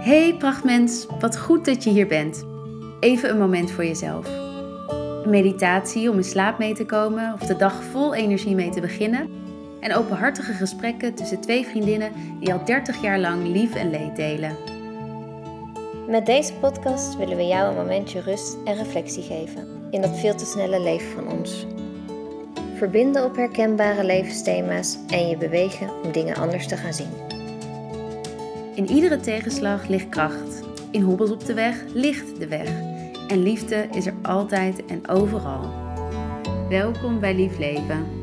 Hey prachtmens, wat goed dat je hier bent. Even een moment voor jezelf. Een meditatie om in slaap mee te komen of de dag vol energie mee te beginnen. En openhartige gesprekken tussen twee vriendinnen die al 30 jaar lang lief en leed delen. Met deze podcast willen we jou een momentje rust en reflectie geven in dat veel te snelle leven van ons. Verbinden op herkenbare levensthema's en je bewegen om dingen anders te gaan zien. In iedere tegenslag ligt kracht. In hobbels op de weg ligt de weg. En liefde is er altijd en overal. Welkom bij Lief Leven.